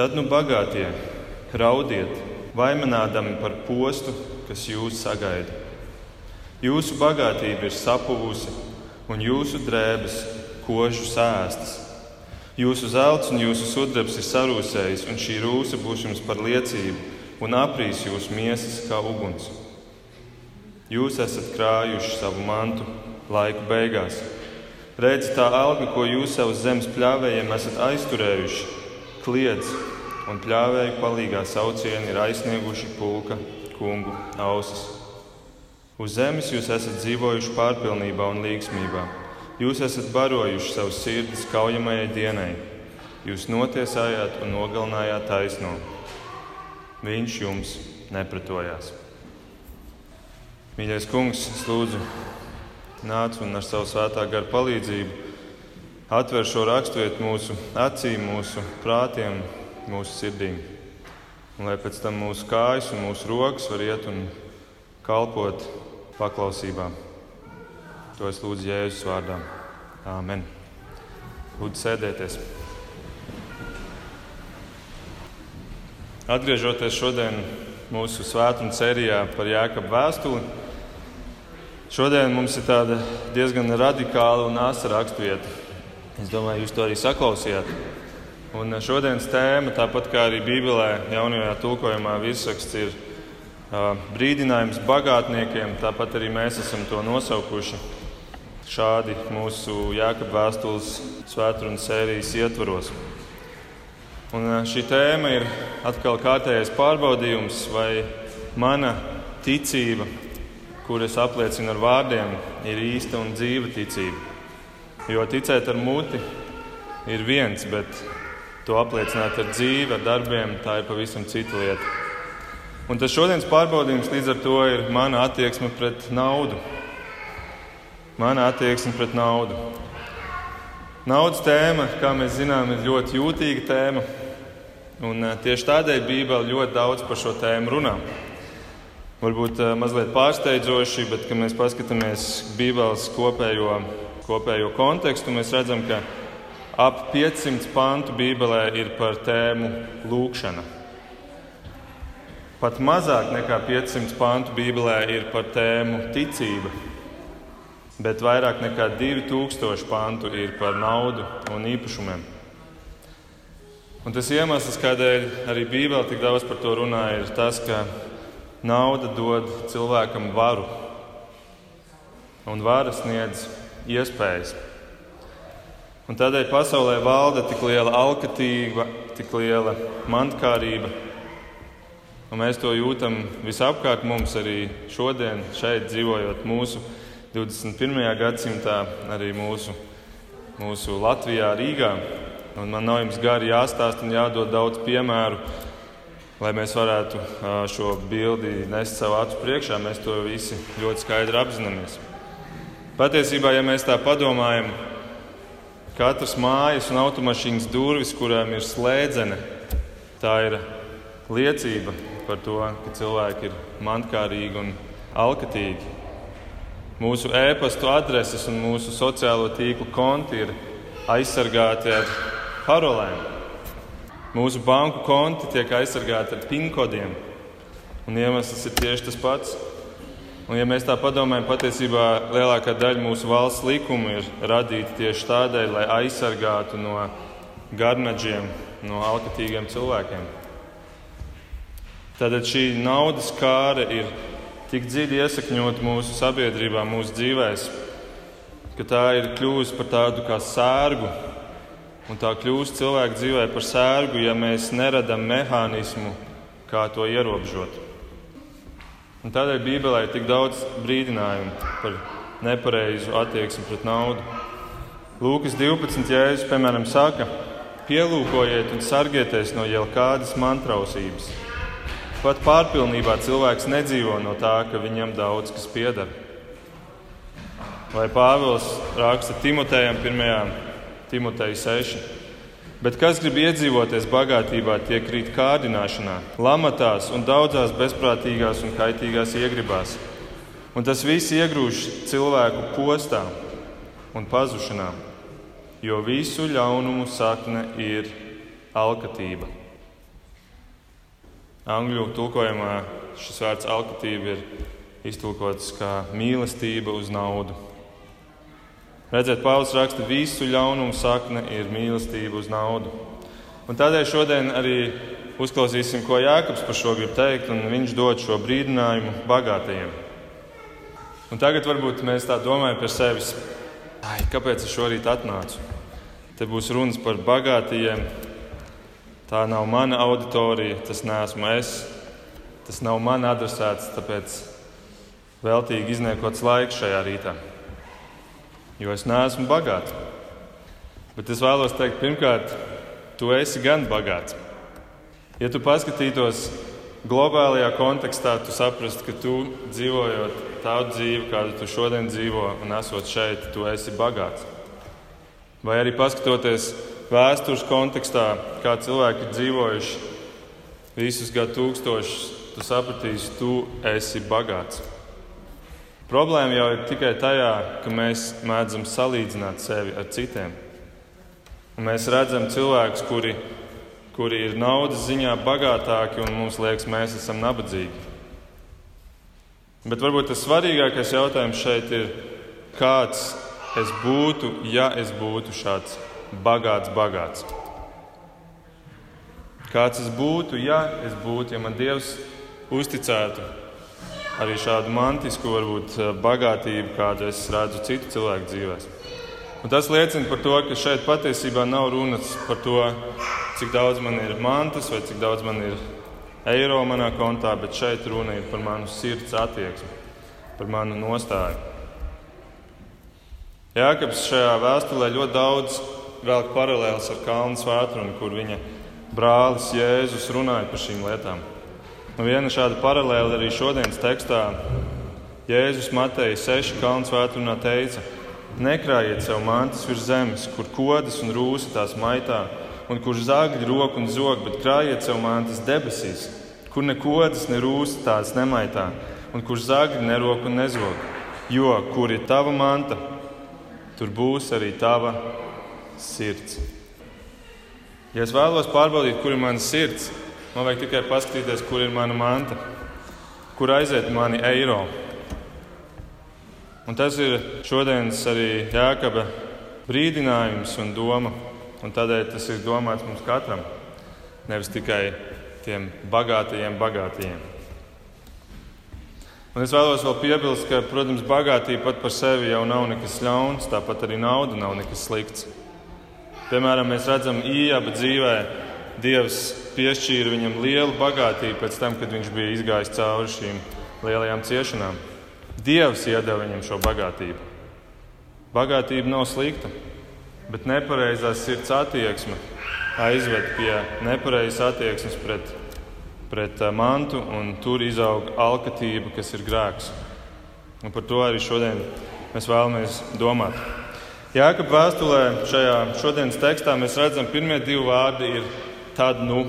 Tad nu bagātie raudiet, vaimanādami par postu, kas jūs sagaida. Jūsu bagātība ir sapuvusi, un jūsu drēbes kožu sēstas. Jūsu zelts un jūsu sudrabs ir sarūsējis, un šī rūsa būs jums par liecību un aprīs jūsu miesas kā uguns. Jūs esat krājuši savu mantu laiku beigās. Redzi, tā alga, ko jūs savus zemes pļāvējiem esat aizturējuši, kliedz, un pļāvēju palīgā saucieni ir aizsnieguši pulka kungu ausis. Uz zemes jūs esat dzīvojuši pārpilnībā un līgsmībā. Jūs esat barojuši savus sirdis kaujamajai dienai. Jūs notiesājāt un nogalinājāt taisno. Viņš jums nepratojās. Mīļais kungs, es lūdzu, nāc un ar savu svētā gara palīdzību atver šo raksturvietu mūsu acīm, mūsu prātiem, mūsu sirdīm. Un lai pēc tam mūsu kājas un mūsu rokas var iet un kalpot paklausībā. To es lūdzu Jēzus vārdā. Āmen. Lūdzu, sēdieties. Atgriežoties šodien mūsu svētdienas sērijā par Jēkabu vēstuli, šodien mums ir tāda diezgan radikāla un asa raksturvieta. Es domāju, jūs to arī saklausījāt. Un šodienas tēma, tāpat kā arī Bībelē, jaunajā tulkojumā, virsraksts ir uh, brīdinājums bagātniekiem. Tāpat arī mēs esam to nosaukuši šādi mūsu Jēkabas vēstules svētdienas sērijas ietvaros. Un šī tēma ir atkal kārtējais pārbaudījums, vai mana ticība, kuras apliecina ar vārdiem, ir īsta un dzīva ticība. Jo ticēt ar muti ir viens, bet to apliecināt ar dzīvi, ar darbiem, tā ir pavisam cita lieta. Un tas šodienas pārbaudījums līdz ar to ir mana attieksme pret naudu. Mana attieksme pret naudu. Naudas tēma, kā mēs zinām, ir ļoti jūtīga tēma. Un tieši tādēļ Bībele ļoti daudz par šo tēmu runā. Varbūt mazliet pārsteidzoši, bet, kad mēs paskatāmies Bībeles kopējo, kopējo kontekstu, mēs redzam, ka ap 500 pantu Bībelē ir par tēmu lūkšana. Pat mazāk nekā 500 pantu Bībelē ir par tēmu ticība, bet vairāk nekā 2000 pantu ir par naudu un īpašumiem. Un tas iemesls, kādēļ arī Bībelē tik daudz par to runā, ir tas, ka nauda dod cilvēkam varu, un vara sniedz iespējas. Un tādēļ pasaulē valda tik liela alkatība, tik liela mantkārība, un mēs to jūtam visapkārt mums arī šodien, šeit dzīvojot mūsu 21. gadsimtā, arī mūsu, mūsu Latvijā, Rīgā. Un man nav jums gari jāstāsta un jādod daudz piemēru, lai mēs varētu šo bildi nest savu acu priekšā. Mēs to visi ļoti skaidri apzināmies. Patiesībā, ja mēs tā padomājam, katras mājas un automašīnas durvis, kurām ir slēdzene, tā ir liecība par to, ka cilvēki ir mantkārīgi un alkatīgi. Mūsu e-pastu adreses un mūsu sociālo tīklu konti ir aizsargāti ar parolēm. Mūsu banku konti tiek aizsargāti ar PIN kodiem. Un iemesls ir tieši tas pats. Un, ja mēs tā padomājam, patiesībā lielākā daļa mūsu valsts likumu ir radīta tieši tādēļ, lai aizsargātu no garnaģiem, no alkatīgiem cilvēkiem. Tātad šī naudas kāra ir tik dziļi iesakņota mūsu sabiedrībā, mūsu dzīvēm, ka tā ir kļuvusi par tādu kā sērgu, Un tā kļūst cilvēka dzīvē par sērgu, ja mēs neradām mehānismu, kā to ierobežot. Un tādēļ Bībelē ir tik daudz brīdinājumu par nepareizu attieksmi pret naudu. Lūkas 12. jēzus, piemēram, saka, pielūkojiet un sargieties no jau kādas mantrausības. Pat pārpilnībā cilvēks nedzīvo no tā, ka viņam daudz kas pieder. Vai Pāvils raksta Timotejam 1. Timoteja 6. Bet kas grib iedzīvoties bagātībā, tie krīt kārdināšanā, lamatās un daudzās bezprātīgās un kaitīgās iegribās. Un tas viss iegrūž cilvēku postā un pazušanā, jo visu ļaunumu sakne ir alkatība. Angļu tulkojumā šis vārds alkatība ir iztulkots kā mīlestība uz naudu. Redzēt, Pāvils raksta, visu ļaunumu sakne ir mīlestība uz naudu. Un tādēļ šodien arī uzklausīsim, ko Jānis par šo grib teikt, un viņš dod šo brīdinājumu bagātajiem. Un tagad varbūt mēs tā domājam par sevi, kāpēc es šorīt atnācu? Te būs runas par bagātiem. Tā nav mana auditorija, tas neesmu es. Tas nav man adresēts, tāpēc veltīgi izniekots laiks šajā rītā. Jo es neesmu bagāts. Bet es vēlos teikt, pirmkārt, tu esi gan bagāts. Ja tu paskatītos globālajā kontekstā, tu saprastu, ka tu dzīvojot tādu dzīvi, kādu tu šodien dzīvo, un esot šeit, tu esi bagāts. Vai arī paskatoties vēstures kontekstā, kā cilvēki ir dzīvojuši visus gadsimtus, tu sapratīsi, tu esi bagāts. Problēma jau ir tikai tajā, ka mēs mēdzam salīdzināt sevi ar citiem. Un mēs redzam cilvēkus, kuri, kuri ir naudas ziņā bagātāki, un mums liekas, mēs esam nabadzīgi. Bet varbūt tas svarīgākais jautājums šeit ir, kāds es būtu, ja es būtu šāds bagāts, bagāts. Kāds es būtu, ja es būtu, ja man Dievs uzticētu arī šādu mantisku, varbūt eh, bagātību, kādu es redzu citu cilvēku dzīvēm. Tas liecina par to, ka šeit patiesībā nav runas par to, cik daudz man ir mantas vai cik daudz man ir eiro manā kontā, bet šeit runa ir par manu sirds attieksmi, par manu nostāju. Jēkabs šajā vēstulē ļoti daudz velk paralēlus ar Kalnu svētkrunu, kur viņa brālis Jēzus runāja par šīm lietām. Un viena šāda paralēla arī šodienas tekstā Jēzus Mateja 6. Kalnu svētkrunā teica: Nekrājiet sev mantas virs zemes, kur kodas un rūsa tās maitā un kurš zāģi roku un zog, bet krājiet sev mantas debesīs, kur nekodas, ne rūs tās nemaitā, un kurš zāģi nerok un nezog. Jo kur ir tava manta, tur būs arī tava sirds. Ja es vēlos pārbaudīt, kur ir mana sirds, man vajag tikai paskatīties, kur ir mana manta, kur aiziet mani eiro. Un tas ir šodienas arī Jākaba brīdinājums un doma. Un tādēļ tas ir domāts mums katram, nevis tikai tiem bagātajiem, bagātajiem. Un es vēlos vēl piebilst, ka, protams, bagātība pat par sevi jau nav nekas ļauns, tāpat arī nauda nav nekas slikts. Piemēram, mēs redzam, Ījaba dzīvē Dievs piešķīra viņam lielu bagātību pēc tam, kad viņš bija izgājis cauri šīm lielajām ciešanām. Dievs iedeva viņam šo bagātību. Bagātība nav slikta bet nepareizā sirds attieksme aizved pie nepareizas attieksmes pret, pret uh, mantu, un tur izaug alkatība, kas ir grēks. Un par to arī šodien mēs vēlamies domāt. Jēkab vēstulē šajā šodienas tekstā mēs redzam, ka pirmie divi vārdi ir tad nu.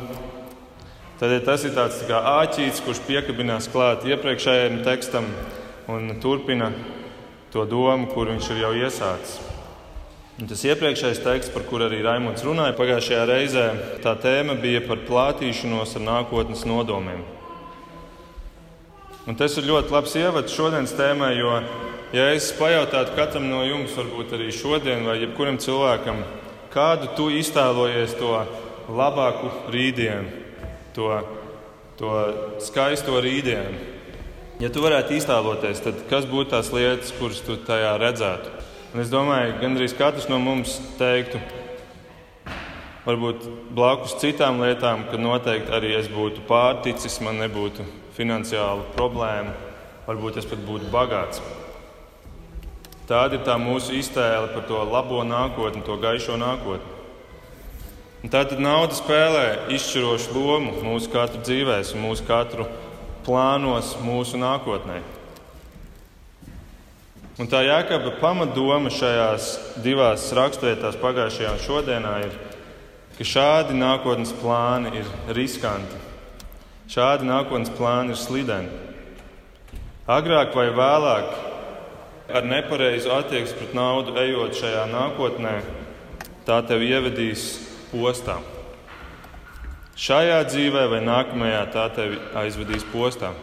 Tad tas ir tāds tā kā āķītis, kurš piekabinās klāt iepriekšējiem tekstam un turpina to domu, kur viņš ir jau iesācis. Un tas iepriekšējais teksts, par kuru arī Raimons runāja pagājušajā reizē, tā tēma bija par plātīšanos ar nākotnes nodomiem. Un tas ir ļoti labs ievads šodienas tēmai, jo, ja es pajautātu katram no jums, varbūt arī šodien, vai jebkuram cilvēkam, kādu tu iztēlojies to labāku rītdienu, to, to skaisto rītdienu, ja tu varētu iztēloties, tad kas būtu tās lietas, kuras tu tajā redzētu? Un es domāju, ka gandrīz katrs no mums teiktu, varbūt blakus citām lietām, ka noteikti arī es būtu pārticis, man nebūtu finansiālu problēmu, varbūt es pat būtu bagāts. Tāda ir tā mūsu iztēle par to labo nākotni, to gaišo nākotni. Tātad nauda spēlē izšķirošu lomu mūsu katru dzīvēm, mūsu katru plānos, mūsu nākotnē. Un tā jēkaba pamatdoma šajās divās raksturvietās, pagājušajā un šodienā, ir, ka šādi nākotnes plāni ir riskanti. Šādi nākotnes plāni ir slideni. Agrāk vai vēlāk, ar nepareizu attieksmi pret naudu, ejot šajā nākotnē, tā tevi ievedīs postā. Šajā dzīvē vai nākamajā tā tevi aizvedīs postā.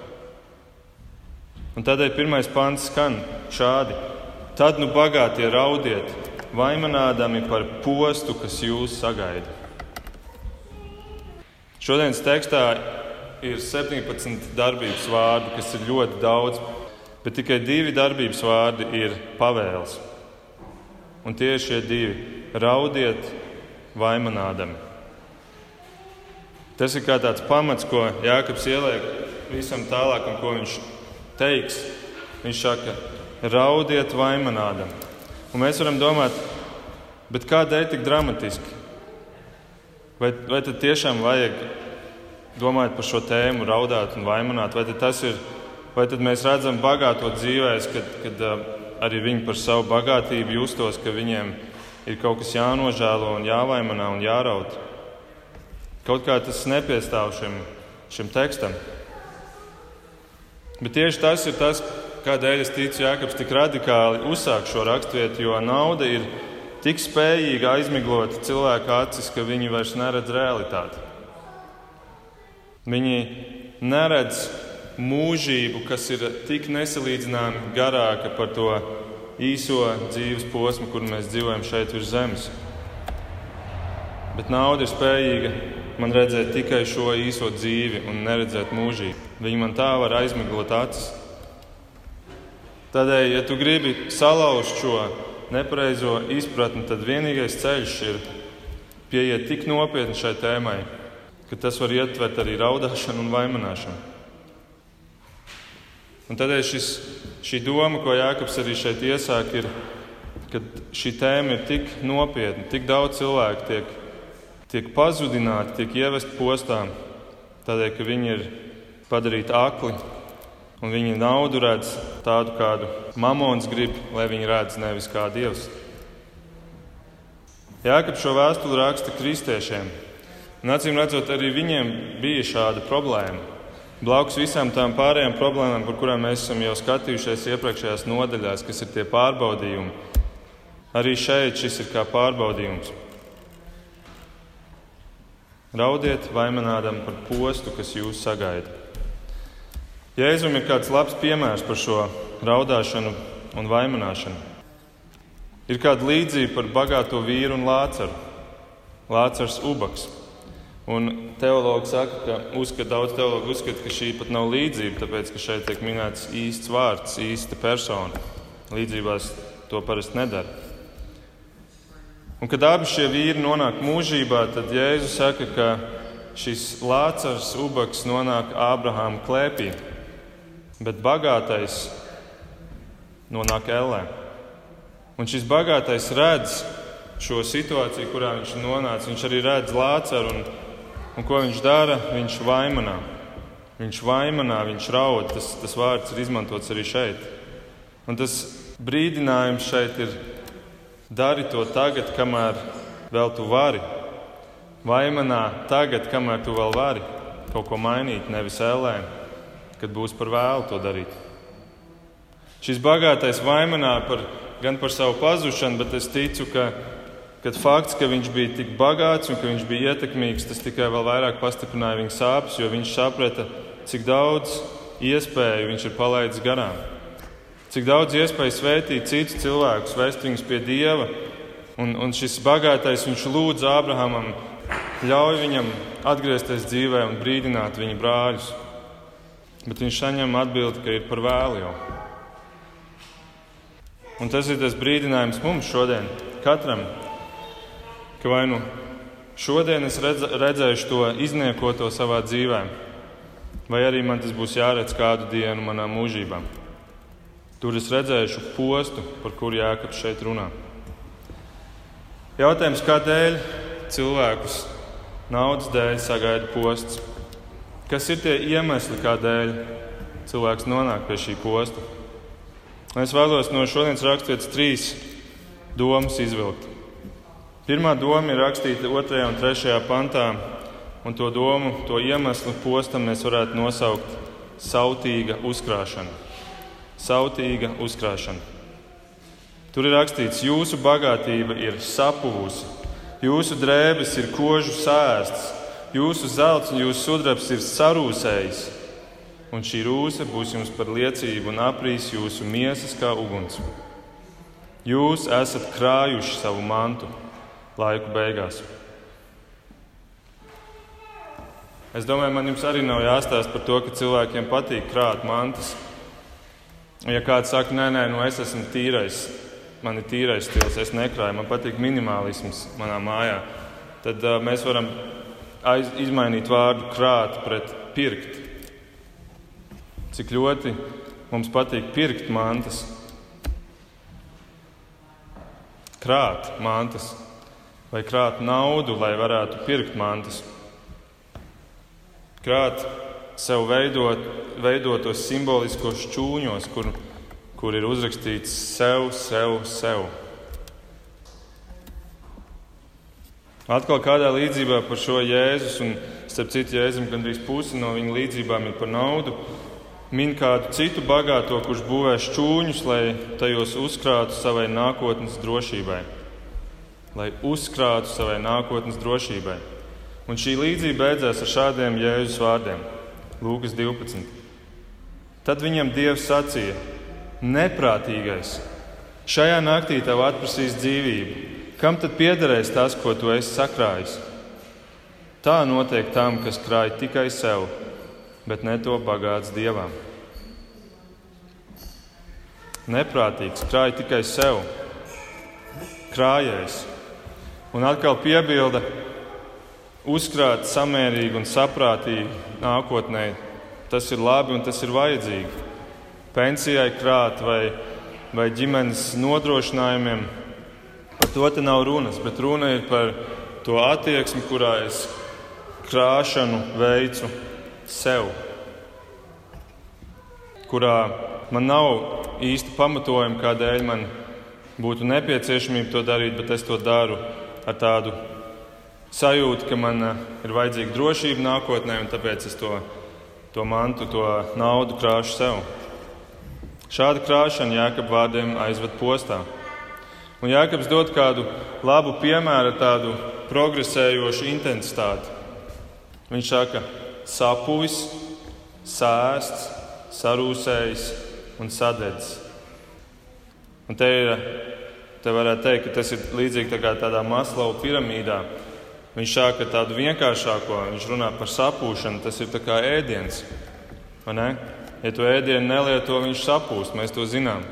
Un tādēļ pirmais pants skan šādi: Tad nu bagātie raudiet, vaimanādami par postu, kas jūs sagaida. Šodienas tekstā ir 17 darbības vārdu, kas ir ļoti daudz, bet tikai divi darbības vārdi ir pavēles. Un tie ir šie divi - raudiet, vaimanādami. Tas ir kā tāds pamats, ko Jānis ieliek visam tālākam, ko viņš teiks. Viņš saka, raudiet, vaimanādam. Un mēs varam domāt, kādēļ tik dramatiski? Vai, vai tad tiešām vajag domāt par šo tēmu, raudāt un vaimanāt? Vai tas ir, vai tad mēs redzam bagāto dzīvēs, kad, kad uh, arī viņi par savu bagātību justos, ka viņiem ir kaut kas jānožēlo un jāvaimanā un jāraud? Kaut kā tas nepiestāv šim, šim tekstam. Bet tieši tas ir tas, kādēļ es ticu, Jānis tik radikāli uzsāk šo raksturvietu, jo nauda ir tik spējīga aizmiglot cilvēku acis, ka viņi vairs neredz realitāti. Viņi neredz mūžību, kas ir tik nesalīdzināmi garāka par to īso dzīves posmu, kur mēs dzīvojam šeit virs zemes. Bet nauda ir spējīga man redzēt tikai šo īso dzīvi un neredzēt mūžību. Viņi man tā var aizmiglot acis. Tādēļ, ja tu gribi salauzt šo nepareizo izpratni, tad vienīgais ceļš ir pieiet tik nopietni šai tēmai, ka tas var ietvert arī raudāšanu un vaimanāšanu. Un tādēļ šis, šī doma, ko Jānis arī šeit iesāk, ir, ka šī tēma ir tik nopietna, tik daudz cilvēku tiek, tiek pazudināti, tiek ievest postā, tādēļ, ka viņi ir padarīti akli un viņi naudu redz tādu, kādu mamons grib, lai viņi redz nevis kā dievs. Jākap šo vēstuli raksta kristiešiem. Un acīm redzot, arī viņiem bija šāda problēma. Blakus visām tām pārējām problēmām, par kurām mēs esam jau skatījušies iepriekšējās nodaļās, kas ir tie pārbaudījumi, arī šeit šis ir kā pārbaudījums. Raudiet, vaimanādam par postu, kas jūs sagaida. Jēzum ir kāds labs piemērs par šo raudāšanu un vaimanāšanu. Ir kāda līdzība par bagāto vīru un lācaru. Lācars ubaks. Un teologi saka, ka uzskat, daudz teologu uzskata, ka šī pat nav līdzība, tāpēc ka šeit tiek minēts īsts vārds, īsta persona. Līdzībās to parasti nedara. Un, kad abi šie vīri nonāk mūžībā, tad Jēzus saka, ka šis lācars, ubaks nonāk Ābrahāma klēpī bet bagātais nonāk ellē. Un šis bagātais redz šo situāciju, kurā viņš nonāca. Viņš arī redz lācaru, un, un ko viņš dara? Viņš vaimanā. Viņš vaimanā, viņš raud. Tas, tas vārds ir izmantots arī šeit. Un tas brīdinājums šeit ir dari to tagad, kamēr vēl tu vari. Vaimanā tagad, kamēr tu vēl vari kaut ko mainīt, nevis ēlēm kad būs par vēlu to darīt. Šis bagātais vaimanā par, gan par savu pazušanu, bet es ticu, ka kad fakts, ka viņš bija tik bagāts un ka viņš bija ietekmīgs, tas tikai vēl vairāk pastiprināja viņa sāpes, jo viņš saprata, cik daudz iespēju viņš ir palaidis garām. Cik daudz iespēju svētīt citus cilvēkus, vest viņus pie Dieva. Un, un šis bagātais viņš lūdz Ābrahamam, ļauj viņam atgriezties dzīvē un brīdināt viņa brāļus bet viņš saņem atbildi, ka ir par vēlu jau. Un tas ir tas brīdinājums mums šodien, katram, ka vai nu šodien es redz, redzēšu to izniekoto savā dzīvē, vai arī man tas būs jāredz kādu dienu manā mūžībā. Tur es redzēšu postu, par kuru Jānis šeit runā. Jautājums, kādēļ cilvēkus naudas dēļ sagaida posts? Kas ir tie iemesli, kādēļ cilvēks nonāk pie šī posta? Es vēlos no šodienas raksturvietas trīs domas izvilkt. Pirmā doma ir rakstīta 2. un 3. pantā, un to domu, to iemeslu postam mēs varētu nosaukt sautīga uzkrāšana. Sautīga uzkrāšana. Tur ir rakstīts, jūsu bagātība ir sapuvusi, jūsu drēbes ir kožu sēstas, jūsu zelts un jūsu sudrabs ir sarūsējis, un šī rūsa būs jums par liecību un aprīs jūsu miesas kā uguns. Jūs esat krājuši savu mantu laiku beigās. Es domāju, man jums arī nav jāstāsta par to, ka cilvēkiem patīk krāt mantas. Ja kāds saka, nē, nē, nu es esmu tīrais, man ir tīrais stils, es nekrāju, man patīk minimālisms manā mājā, tad uh, mēs varam aiz, izmainīt vārdu krāt pret pirkt. Cik ļoti mums patīk pirkt mantas, krāt mantas vai krāt naudu, lai varētu pirkt mantas. Krāt sev veidot, veidotos simboliskos šķūņos, kur, kur ir uzrakstīts sev, sev, sev. Atkal kādā līdzībā par šo Jēzus, un starp citu Jēzum gandrīz pusi no viņa līdzībām ir par naudu, min kādu citu bagāto, kurš būvē šķūņus, lai tajos uzkrātu savai nākotnes drošībai. Lai uzkrātu savai nākotnes drošībai. Un šī līdzība beidzās ar šādiem jēzus vārdiem - Lūkas 12. Tad viņam Dievs sacīja: Neprātīgais, šajā naktī tev atprasīs dzīvību. Kam tad piederēs tas, ko tu esi sakrājis? Tā notiek tam, kas krāj tikai sev, bet ne to bagāts dievam. Neprātīgs krāj tikai sev, krājējs. Un atkal piebilda, uzkrāt samērīgi un saprātīgi nākotnē, tas ir labi un tas ir vajadzīgi. Pensijai krāt vai, vai ģimenes nodrošinājumiem, par to te nav runas, bet runa ir par to attieksmi, kurā es krāšanu veicu sev, kurā man nav īsti pamatojumi, kādēļ man būtu nepieciešamība to darīt, bet es to daru ar tādu sajūta, ka man eh, ir vajadzīga drošība nākotnē, un tāpēc es to, to mantu, to naudu krāšu sev. Šāda krāšana Jēkabā vārdiem aizved postā. Un Jēkabs dod kādu labu piemēru, tādu progresējošu intensitāti. Viņš saka, sapuvis, sēsts, sarūsējis un sadedzis. Un te, ir, te varētu teikt, ka tas ir līdzīgi tā tādā maslava piramīdā. Viņš sāk ar tādu vienkāršāko, viņš runā par sapūšanu, tas ir kā ēdiens. Ja tu ēdienu nelieto, viņš sapūst, mēs to zinām.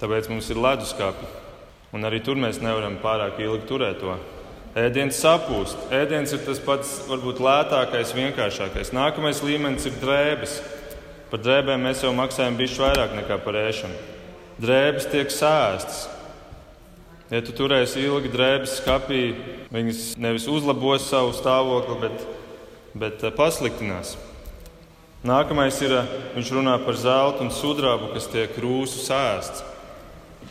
Tāpēc mums ir leduskapī. Un arī tur mēs nevaram pārāk ilgi turēt to. Ēdiens sapūst. Ēdiens ir tas pats, varbūt lētākais, vienkāršākais. Nākamais līmenis ir drēbes. Par drēbēm mēs jau maksājam bišķi vairāk nekā par ēšanu. Drēbes tiek sēstas. Ja tu turēsi ilgi drēbes skapī, viņas nevis uzlabos savu stāvokli, bet, bet eh, pasliktinās. Nākamais ir, eh, viņš runā par zeltu un sudrabu, kas tiek rūsu sēsts.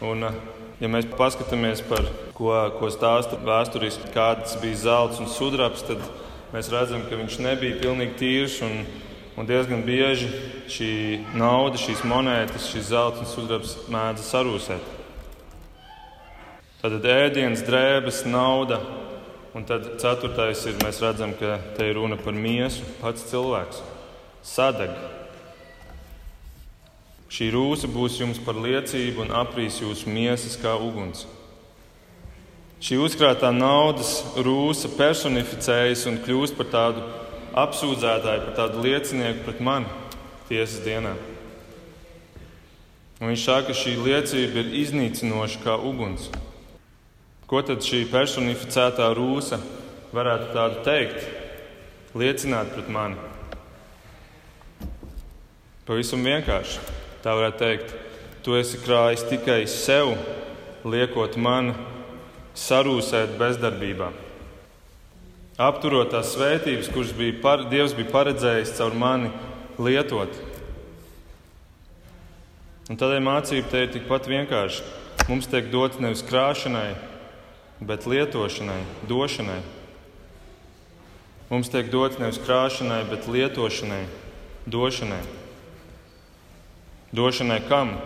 Un, eh, ja mēs paskatāmies par ko, ko stāsta vēsturiski, kāds bija zelts un sudrabs, tad mēs redzam, ka viņš nebija pilnīgi tīrs. Un, un diezgan bieži šī nauda, šīs monētas, šis zelts un sudrabs mēdza sarūsēt. Tad ēdienas, drēbes, nauda. Un tad ceturtais ir, mēs redzam, ka te ir runa par miesu, pats cilvēks. Sadeg. Šī rūsa būs jums par liecību un aprīs jūsu miesas kā uguns. Šī uzkrātā naudas rūsa personificējas un kļūst par tādu apsūdzētāju, par tādu liecinieku pret mani tiesas dienā. Un viņš saka, ka šī liecība ir iznīcinoša kā uguns. Ko tad šī personificētā rūsa varētu tādu teikt, liecināt pret mani? Pavisam vienkārši. Tā varētu teikt, tu esi krājis tikai sev, liekot man sarūsēt bezdarbībā. Apturot tās svētības, kuras bija par, Dievs bija paredzējis caur mani lietot. Un tādēļ mācība te ir tikpat vienkārša. Mums tiek dots nevis krāšanai, bet lietošanai, došanai. Mums tiek dots nevis krāšanai, bet lietošanai, došanai. Došanai kam?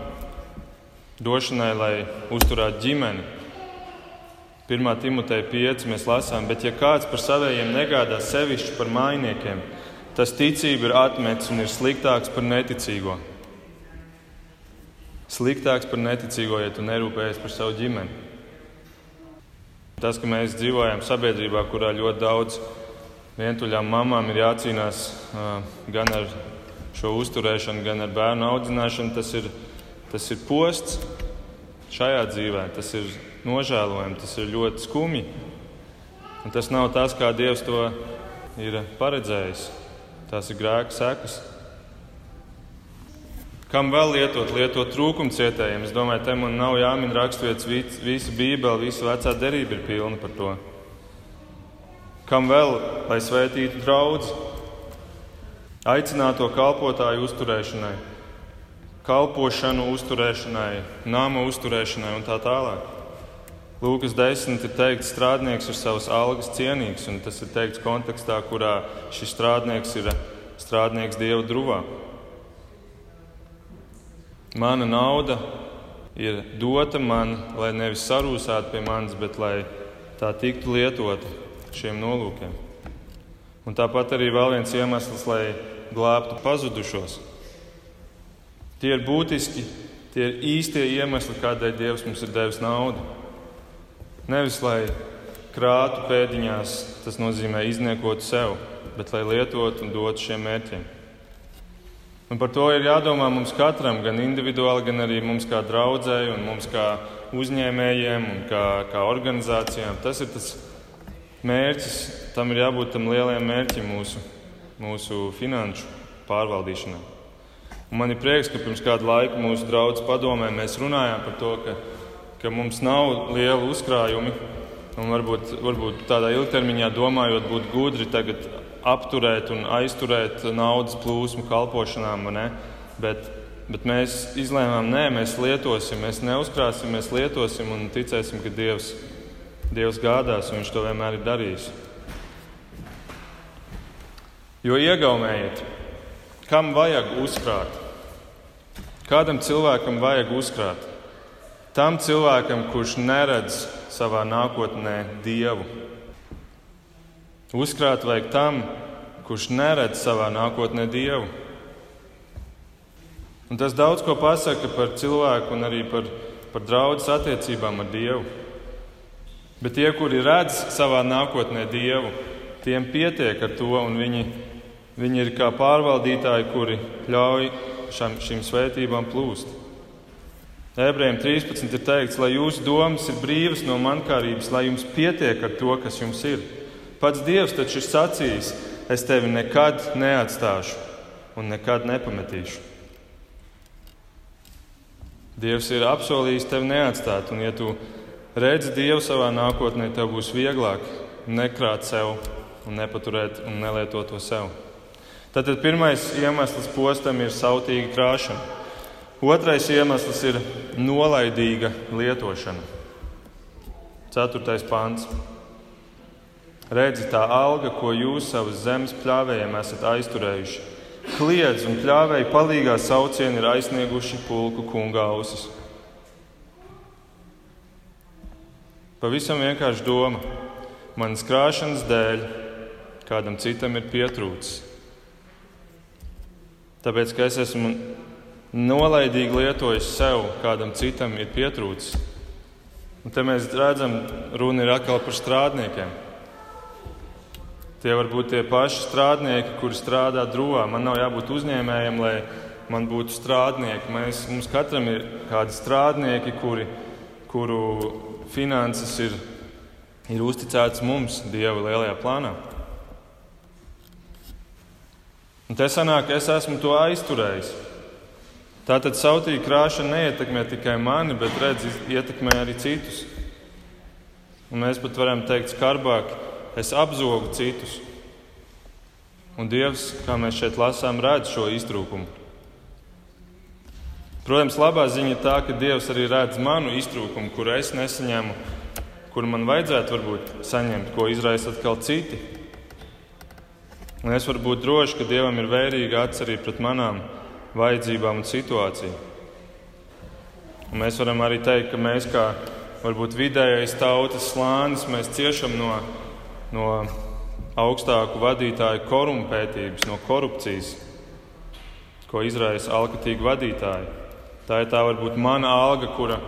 Došanai, lai uzturētu ģimeni, 1. Timoteja 5. mēs lasām, bet ja kāds par saviem negādā sevišķi par mainiekiem, tas ticība ir atmetis un ir sliktāks par neticīgo. Sliktāks par neticīgo, ja tu nerūpējies par savu ģimeni. Tas, ka mēs dzīvojam sabiedrībā, kurā ļoti daudz vientuļām mamām ir jācīnās gan ar šo uzturēšanu, gan ar bērnu audzināšanu, tas ir, tas ir posts šajā dzīvē. Tas ir nožēlojami, tas ir ļoti skumji. Un tas nav tas, kā Dievs to ir paredzējis. Tas ir grēka sekas. Kam vēl lietot? Lietot trūkumcietējiem. Es domāju, te man nav jāmin raksturvietas, visa Bībele, visa vecā derība ir pilna par to. Kam vēl, lai svētītu draugu, aicināto kalpotāju uzturēšanai, kalpošanu uzturēšanai, nama uzturēšanai un tā tālāk. Lūkas 10 ir teikts, strādnieks ir savas algas cienīgs, un tas ir teikts kontekstā, kurā šis strādnieks ir strādnieks Dieva druvā. Mana nauda ir dota man, lai nevis sarūsētu pie manis, bet lai tā tiktu lietota šiem nolūkiem. Un tāpat arī vēl viens iemesls, lai glābtu pazudušos. Tie ir būtiski, tie ir īstie iemesli, kādēļ Dievs mums ir devis naudu. Nevis lai krātu pēdiņās, tas nozīmē izniekot sev, bet lai lietotu un dotu šiem mērķiem. Un par to ir jādomā mums katram, gan individuāli, gan arī mums kā draudzēji, un mums kā uzņēmējiem un kā, kā organizācijām. Tas ir tas mērķis, tam ir jābūt tam lielajam mērķim mūsu, mūsu finanšu pārvaldīšanai. Un man ir prieks, ka pirms kāda laika mūsu draugs padomē mēs runājām par to, ka, ka mums nav liela uzkrājumi. Un varbūt, varbūt tādā ilgtermiņā domājot, būtu gudri tagad apturēt un aizturēt naudas plūsmu kalpošanām. Bet, bet mēs izlēmām, nē, mēs lietosim, mēs neuzkrāsim, mēs lietosim un ticēsim, ka Dievs, Dievs gādās un Viņš to vienmēr ir darījis. Jo iegaumējiet, kam vajag uzkrāt? Kādam cilvēkam vajag uzkrāt? Tam cilvēkam, kurš neredz savā nākotnē Dievu. Uzkrāt vajag tam, kurš neredz savā nākotnē dievu. Un tas daudz ko pasaka par cilvēku un arī par, par draudzes attiecībām ar Dievu. Bet tie, kuri redz savā nākotnē Dievu, tiem pietiek ar to, un viņi, viņi ir kā pārvaldītāji, kuri ļauj šam, šīm svētībām plūst. Ebrejiem 13 ir teikts, lai jūsu domas ir brīvas no mankārības, lai jums pietiek ar to, kas jums ir. Pats Dievs taču ir sacījis, es tevi nekad neatstāšu un nekad nepametīšu. Dievs ir apsolījis tevi neatstāt, un ja tu redzi Dievu savā nākotnē, tev būs vieglāk nekrāt sev un nepaturēt un nelietot to sev. Tātad pirmais iemesls postam ir sautīga krāšana. Otrais iemesls ir nolaidīga lietošana. Ceturtais pāns. Redzi tā alga, ko jūs savas zemes pļāvējiem esat aizturējuši. Kliedz un pļāvēji palīgā saucieni ir aizsnieguši pulku kunga ausis. Pavisam vienkārši doma. Manas krāšanas dēļ kādam citam ir pietrūcis. Tāpēc, ka es esmu nolaidīgi lietojis sev, kādam citam ir pietrūcis. Un te mēs redzam, runa ir atkal par strādniekiem. Tie var būt tie paši strādnieki, kuri strādā drūvā. Man nav jābūt uzņēmējam, lai man būtu strādnieki. Mēs, mums katram ir kādi strādnieki, kuri, kuru finanses ir, ir uzticētas mums, Dieva lielajā plānā. Un te sanāk, es esmu to aizturējis. Tātad sautīga krāšana neietekmē tikai mani, bet redz, ietekmē arī citus. Un mēs pat varam teikt skarbāk, es apzogu citus. Un Dievs, kā mēs šeit lasām, redz šo iztrūkumu. Protams, labā ziņa ir tā, ka Dievs arī redz manu iztrūkumu, kuru es nesaņemu, kuru man vajadzētu varbūt saņemt, ko izraisa atkal citi. Un es varu būt drošs, ka Dievam ir vērīga acis arī pret manām vajadzībām un situāciju. Un mēs varam arī teikt, ka mēs kā varbūt vidējais tautas slānis, mēs ciešam no, no augstāku vadītāju korumpētības, no korupcijas, ko izraisa alkatīgi vadītāji. Tā ir tā varbūt mana alga, kura,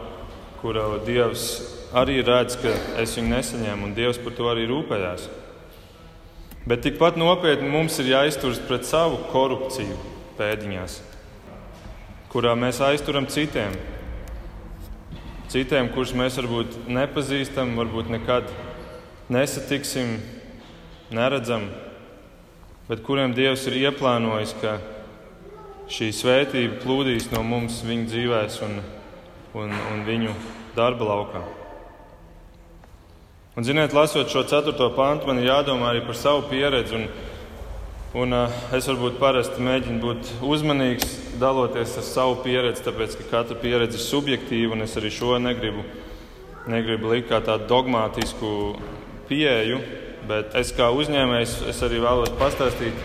kura Dievs arī redz, ka es viņu nesaņēmu, un Dievs par to arī rūpējās. Bet tikpat nopietni mums ir jāizturas pret savu korupciju pēdiņās, kurā mēs aizturam citiem. Citiem, kurus mēs varbūt nepazīstam, varbūt nekad nesatiksim, neredzam, bet kuriem Dievs ir ieplānojis, ka šī svētība plūdīs no mums viņu dzīvēs un, un, un viņu darba laukā. Un, ziniet, lasot šo ceturto pantu, man ir jādomā arī par savu pieredzi. Un, un, uh, es varbūt parasti mēģinu būt uzmanīgs, daloties ar savu pieredzi, tāpēc ka katra pieredze ir subjektīva, un es arī šo negribu, negribu likt kā tādu dogmātisku pieeju. Bet es kā uzņēmējs es arī vēlos pastāstīt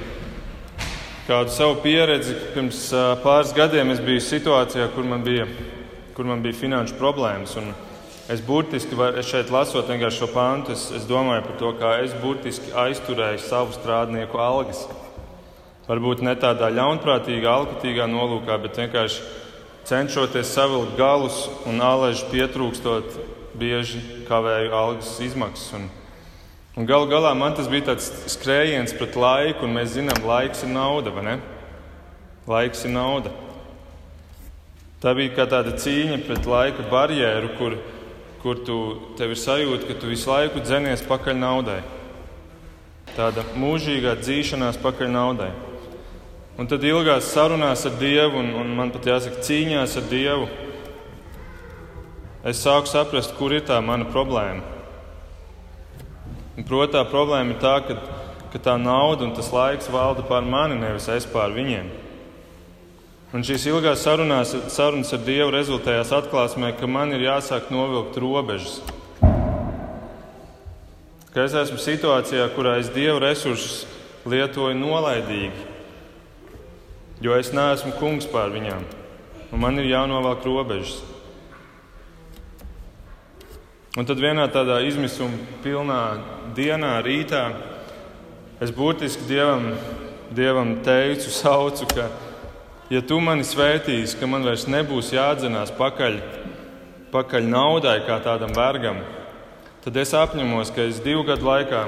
kādu savu pieredzi. Pirms pāris gadiem es biju situācijā, kur man bija, kur man bija finanšu problēmas. Es burtiski var, es šeit lasot šo pāntu, es, es domāju par to, kā es burtiski aizturēju savu strādnieku algas. Varbūt ne tādā ļaunprātīgā, alkatīgā nolūkā, bet vienkārši cenšoties savilkt galus un aleži pietrūkstot, bieži kavēju algas izmaksas. Un, un gal galā man tas bija tāds skrējiens pret laiku, un mēs zinām, laiks ir nauda, vai ne? Laiks ir nauda. Tā bija kā tāda cīņa pret laika barjeru, kur kur tu, tev ir sajūta, ka tu visu laiku dzenies pakaļ naudai. Tāda mūžīgā dzīšanās pakaļ naudai. Un tad ilgās sarunās ar Dievu, un, un man pat jāsaka, cīņās ar Dievu, es sāku saprast, kur ir tā mana problēma. Protams, tā problēma ir tā, ka, ka tā nauda un tas laiks valda pār mani, nevis es pār viņiem. Un šīs ilgās sarunās, sarunas ar Dievu rezultējās atklāsmē, ka man ir jāsāk novilkt robežas. Ka es esmu situācijā, kurā es Dieva resursus lietoju nolaidīgi, jo es neesmu kungs pār viņām, un man ir jānovelk robežas. Un tad vienā tādā izmisuma pilnā dienā, rītā, es burtiski Dievam, Dievam teicu, saucu, ka ja tu mani svētīsi, ka man vairs nebūs jādzenās pakaļ, pakaļ naudai kā tādam vergam, tad es apņemos, ka es divu gadu laikā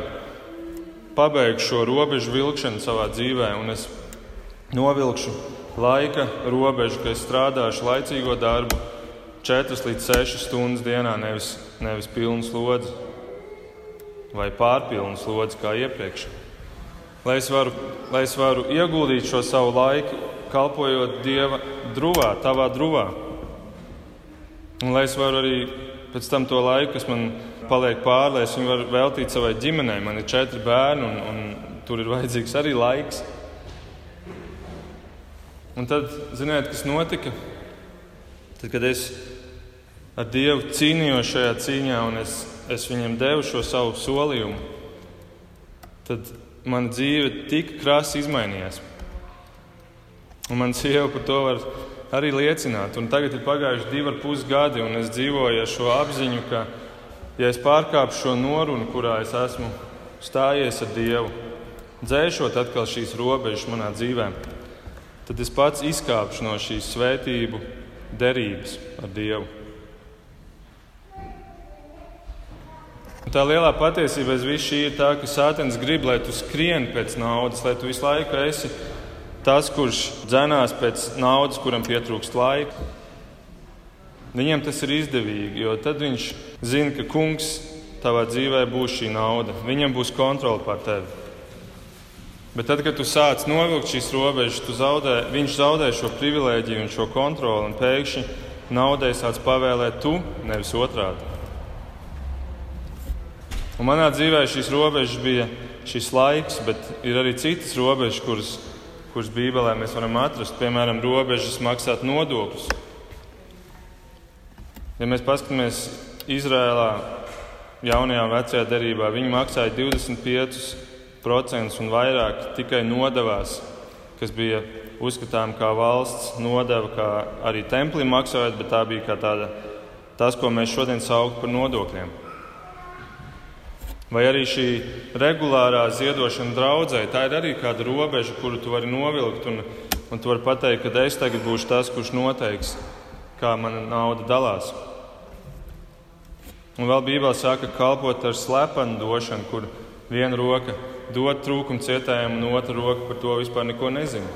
pabeigšu šo robežu vilkšanu savā dzīvē, un es novilkšu laika robežu, ka es strādāšu laicīgo darbu 4 līdz 6 stundas dienā, nevis, nevis pilnu slodzi vai pārpilnu slodzi kā iepriekš. Lai es, varu, lai es varu ieguldīt šo savu laiku kalpojot Dieva drūvā, tavā drūvā. Un lai es varu arī pēc tam to laiku, kas man paliek pāri, lai es viņu varu veltīt savai ģimenei. Man ir četri bērni, un, un tur ir vajadzīgs arī laiks. Un tad, ziniet, kas notika? Tad, kad es ar Dievu cīnījos šajā cīņā, un es, es viņam devu šo savu solījumu, tad mana dzīve tik krasi izmainījās. Un man sieva par to var arī liecināt. Un tagad ir pagājuši divi ar pus gadi, un es dzīvoju ar šo apziņu, ka, ja es pārkāpšu šo norunu, kurā es esmu stājies ar Dievu, dzēšot atkal šīs robežas manā dzīvē, tad es pats izkāpšu no šīs svētību derības ar Dievu. Tā lielā patiesība aiz visu šī ir tā, ka Sātens grib, lai tu skrieni pēc naudas, lai tu visu laiku esi tas, kurš dzenās pēc naudas, kuram pietrūkst laika, viņam tas ir izdevīgi, jo tad viņš zina, ka kungs tavā dzīvē būs šī nauda. Viņam būs kontrole pār tevi. Bet tad, kad tu sāc novilkt šīs robežas, zaudē, viņš zaudē šo privilēģiju un šo kontroli, un pēkšņi naudai sāc pavēlēt tu, nevis otrādi. Un manā dzīvē šīs robežas bija šis laiks, bet ir arī citas robežas, kuras kuras Bībelē mēs varam atrast, piemēram, robežas maksāt nodokļus. Ja mēs paskatāmies Izrēlā, jaunajā un vecajā derībā, viņi maksāja 25% un vairāk tikai nodevās, kas bija uzskatām kā valsts nodeva, kā arī templim maksājot, bet tā bija kā tāda tas, ko mēs šodien saucam par nodokļiem. Vai arī šī regulārā ziedošana draudzē, tā ir arī kāda robeža, kuru tu vari novilkt, un, un tu vari pateikt, ka es tagad būšu tas, kurš noteiks, kā mana nauda dalās. Un vēl Bībelē saka, kalpot ar slepenu došanu, kur viena roka dod trūkumu cietējiem, un otra roka par to vispār neko nezina.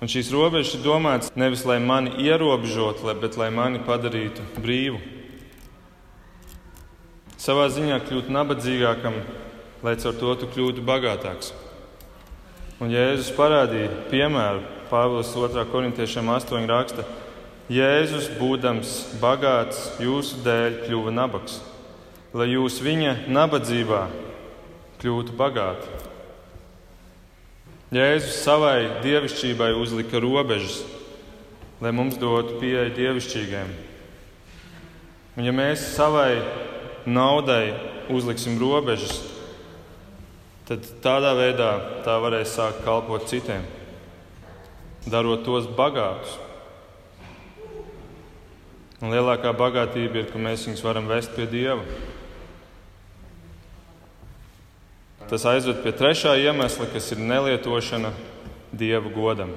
Un šīs robežas ir domātas nevis lai mani ierobežotu, bet lai mani padarītu brīvu. Savā ziņā kļūt nabadzīgākam, lai caur to tu kļūtu bagātāks. Un Jēzus parādīja piemēru Pāvils 2. korintiešiem 8. raksta: Jēzus, būdams bagāts, jūsu dēļ kļuva nabaks, lai jūs viņa nabadzībā kļūtu bagāti. Jēzus savai dievišķībai uzlika robežas, lai mums dotu pieeja dievišķīgiem. Un ja mēs savai naudai uzliksim robežas, tad tādā veidā tā varēs sākt kalpot citiem, darot tos bagātus. Un lielākā bagātība ir, ka mēs viņus varam vest pie Dieva. Tas aizved pie trešā iemesla, kas ir nelietošana dieva godam.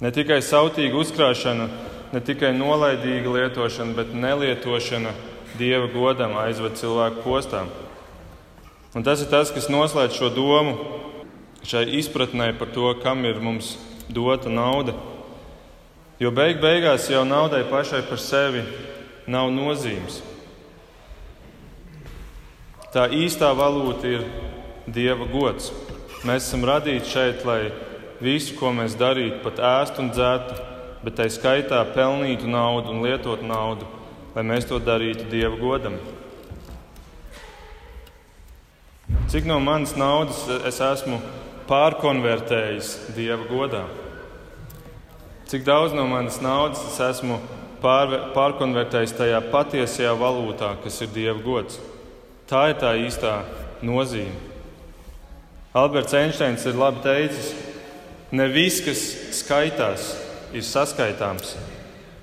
Ne tikai sautīga uzkrāšana, ne tikai nolaidīga lietošana, bet nelietošana dieva godam aizved cilvēku postām. Un tas ir tas, kas noslēdz šo domu šai izpratnē par to, kam ir mums dota nauda. Jo beig beigās jau naudai pašai par sevi nav nozīmes. Tā īstā valūta ir Dieva gods. Mēs esam radīti šeit, lai visu, ko mēs darītu, pat ēstu un dzērtu, bet tai skaitā pelnītu naudu un lietotu naudu, lai mēs to darītu Dieva godam. Cik no manas naudas es esmu pārkonvertējis Dieva godā? Cik daudz no manas naudas es esmu pār, pārkonvertējis tajā patiesajā valūtā, kas ir Dieva gods? Tā ir tā īstā nozīme. Alberts Einsteins ir labi teicis, ne viss, kas skaitās, ir saskaitāms,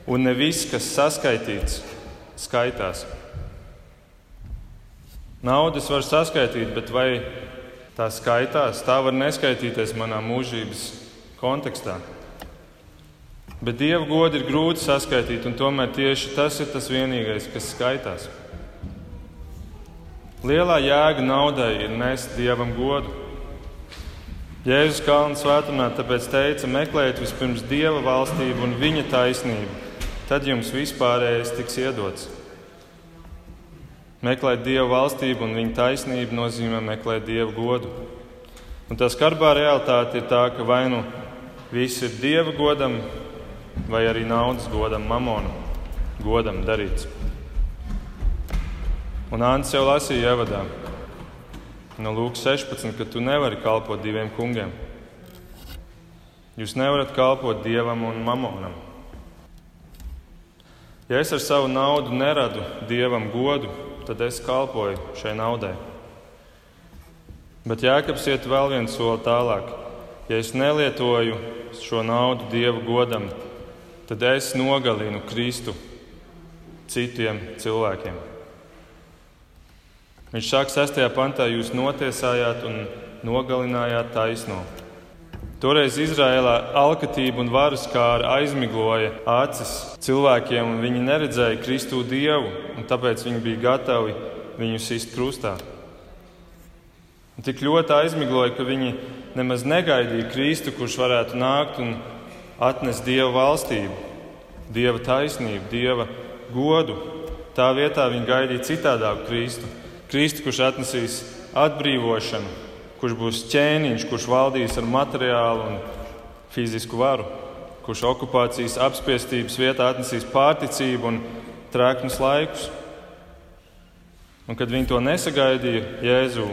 un ne viss, kas saskaitīts, skaitās. Naudas var saskaitīt, bet vai tā skaitās? Tā var neskaitīties manā mūžības kontekstā. Bet dievu godu ir grūti saskaitīt, un tomēr tieši tas ir tas vienīgais, kas skaitās. Lielā jēga naudai ir nest dievam godu. Jēzus Kalnu svētumā tāpēc teica: meklējiet vispirms dieva valstību un viņa taisnību, tad jums vispārējais tiks iedots. Meklēt dievu valstību un viņa taisnību nozīmē meklēt dievu godu. Un tā skarbā realitāte ir tā, ka vai nu viss ir dieva godam, vai arī naudas godam, mamonu godam darīts. Un Ants jau lasīja ievadā no Lūkas 16, ka tu nevari kalpot diviem kungiem. Jūs nevarat kalpot dievam un mamonam. Ja es ar savu naudu neradu dievam godu, tad es kalpoju šai naudai. Bet Jēkabs iet vēl viens soli tālāk. Ja es nelietoju šo naudu dievu godam, tad es nogalinu Kristu citiem cilvēkiem. Viņš saka, 6. pantā, jūs notiesājāt un nogalinājāt taisno. Toreiz Izrēlā alkatība un varas kāra aizmigloja acis cilvēkiem, un viņi neredzēja Kristu dievu, un tāpēc viņi bija gatavi viņu sist krustā. Un tik ļoti aizmigloja, ka viņi nemaz negaidīja Kristu, kurš varētu nākt un atnest Dieva valstību, Dieva taisnību, Dieva godu. Tā vietā viņi gaidīja citādāku Kristu Kristu, kurš atnesīs atbrīvošanu, kurš būs ķēniņš, kurš valdīs ar materiālu un fizisku varu, kurš okupācijas apspiestības vietā atnesīs pārticību un trēknus laikus. Un, kad viņi to nesagaidīja Jēzū,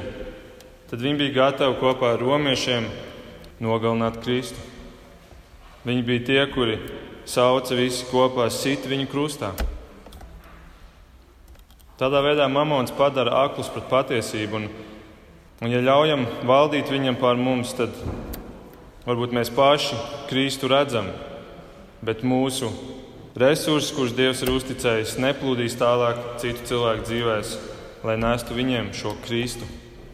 tad viņi bija gatavi kopā ar romiešiem nogalināt Kristu. Viņi bija tie, kuri sauca visi kopā sit viņu krustā. Tādā veidā mamons padara aklus pret patiesību, un, un ja ļaujam valdīt viņam pār mums, tad varbūt mēs paši Kristu redzam, bet mūsu resursus, kurus Dievs ir uzticējis, neplūdīs tālāk citu cilvēku dzīvēs, lai nestu viņiem šo Kristu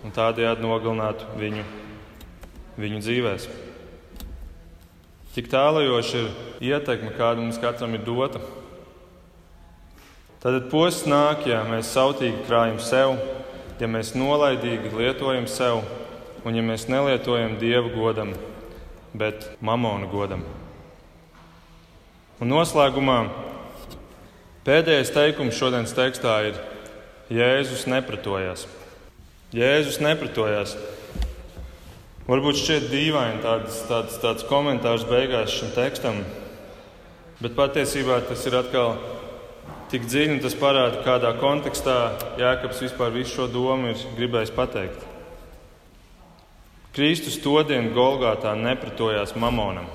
un tādējādi nogalinātu viņu, viņu dzīvēm. Cik tālajoša ir ietekme, kāda mums katram ir dota. Tad posms nāk, ja mēs sautīgi krājam sev, ja mēs nolaidīgi lietojam sev, un ja mēs nelietojam dievu godam, bet mamonu godam. Un noslēgumā pēdējais teikums šodienas tekstā ir: Jēzus nepratojās. Jēzus nepratojās. Varbūt šķiet dīvaini tāds, tāds, tāds komentārs beigās šim tekstam, bet patiesībā tas ir atkal tik dziļi, un tas parāda, kādā kontekstā Jēkabs vispār visu šo domu ir gribējis pateikt. Kristus to dienu Golgātā nepratojās mamonam.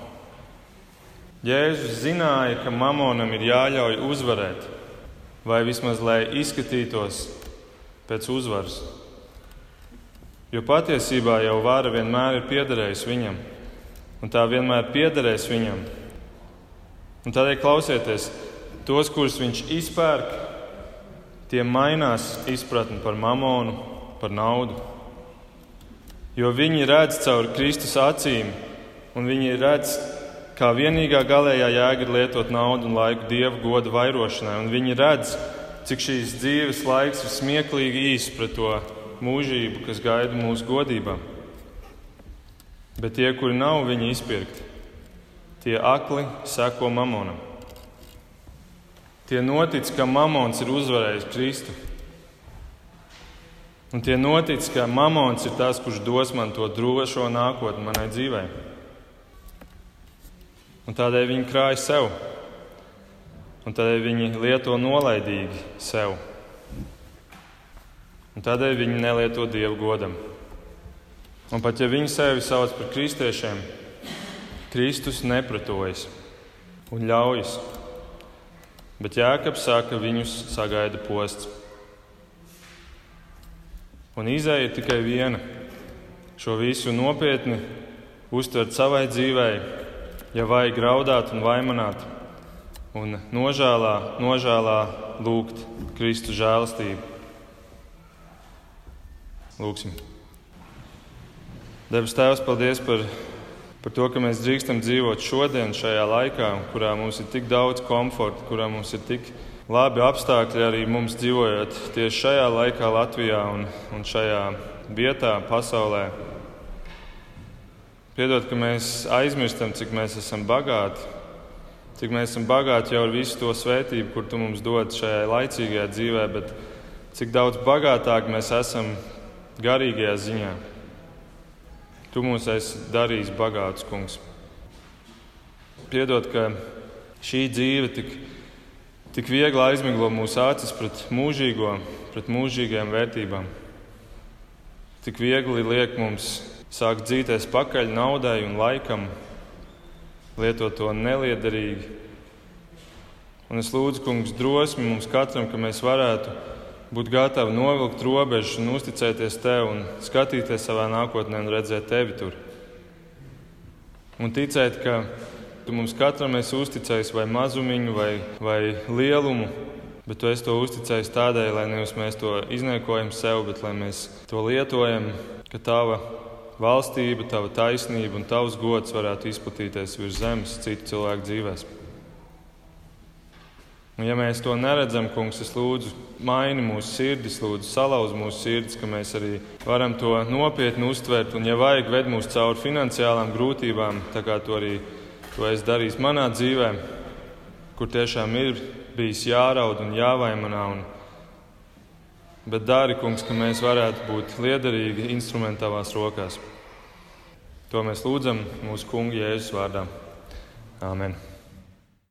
Jēzus zināja, ka mamonam ir jāļauj uzvarēt, vai vismaz lai izskatītos pēc uzvaras. Jo patiesībā jau vara vienmēr ir piederējusi viņam, un tā vienmēr piederēs viņam. Un tādēļ klausieties, tos, kurus viņš izpērk, tie mainās izpratni par mamonu, par naudu. Jo viņi redz caur Kristus acīm, un viņi redz, kā vienīgā galējā jēga ir lietot naudu un laiku dievu godu vairošanai, un viņi redz, cik šīs dzīves laiks ir smieklīgi īss pret to mūžību, kas gaida mūsu godībā. Bet tie, kuri nav viņa izpirkti, tie akli seko mamonam. Tie notic, ka mamons ir uzvarējis Kristu. Un tie notic, ka mamons ir tas, kurš dos man to drošo nākotni manai dzīvei. Un tādēļ viņi krāj sev, un tādēļ viņi lieto nolaidīgi sev un tādēļ viņi nelieto dievu godam. Un pat ja viņi sevi sauc par kristiešiem, Kristus nepratojas un ļaujas. Bet Jēkabs saka, ka viņus sagaida posts. Un izēja tikai viena - šo visu nopietni uztvert savai dzīvei, ja vajag graudāt un vaimanāt, un nožēlā, nožēlā lūgt Kristu žēlastību. Lūksim. Debes Tēvs, paldies par, par to, ka mēs drīkstam dzīvot šodien, šajā laikā, kurā mums ir tik daudz komforta, kurā mums ir tik labi apstākļi arī mums dzīvojot tieši šajā laikā, Latvijā un, un šajā vietā, pasaulē. Piedod, ka mēs aizmirstam, cik mēs esam bagāti, cik mēs esam bagāti jau ar visu to svētību, kur tu mums dod šajā laicīgajā dzīvē, bet cik daudz bagātāk mēs esam garīgajā ziņā. Tu mūs esi darījis bagātus, kungs. Piedod, ka šī dzīve tik, tik viegli aizmiglo mūsu acis pret mūžīgo, pret mūžīgajām vērtībām. Tik viegli liek mums sākt dzīties pakaļ naudai un laikam, lietot to neliederīgi. Un es lūdzu, kungs, drosmi mums katram, ka mēs varētu būt gatavi novilkt robežas un uzticēties tev un skatīties savā nākotnē un redzēt tevi tur. Un ticēt, ka tu mums katram esi uzticējis vai mazumiņu, vai, vai lielumu, bet tu esi to uzticējis tādēļ, lai nevis mēs to izniekojam sev, bet lai mēs to lietojam, ka tava valstība, tava taisnība un tavs gods varētu izplatīties virs zemes citu cilvēku dzīvēm. Un ja mēs to neredzam, kungs, es lūdzu, maini mūsu sirdis, lūdzu, salauz mūsu sirdis, ka mēs arī varam to nopietni uztvert. Un, ja vajag, ved mūs cauri finansiālām grūtībām, tā kā to arī to es darīju manā dzīvē, kur tiešām ir bijis jāraud un jāvaimanā. Un, bet dari, kungs, ka mēs varētu būt liederīgi instrumenti tavās rokās. To mēs lūdzam mūsu kungu Jēzus vārdā. Āmen!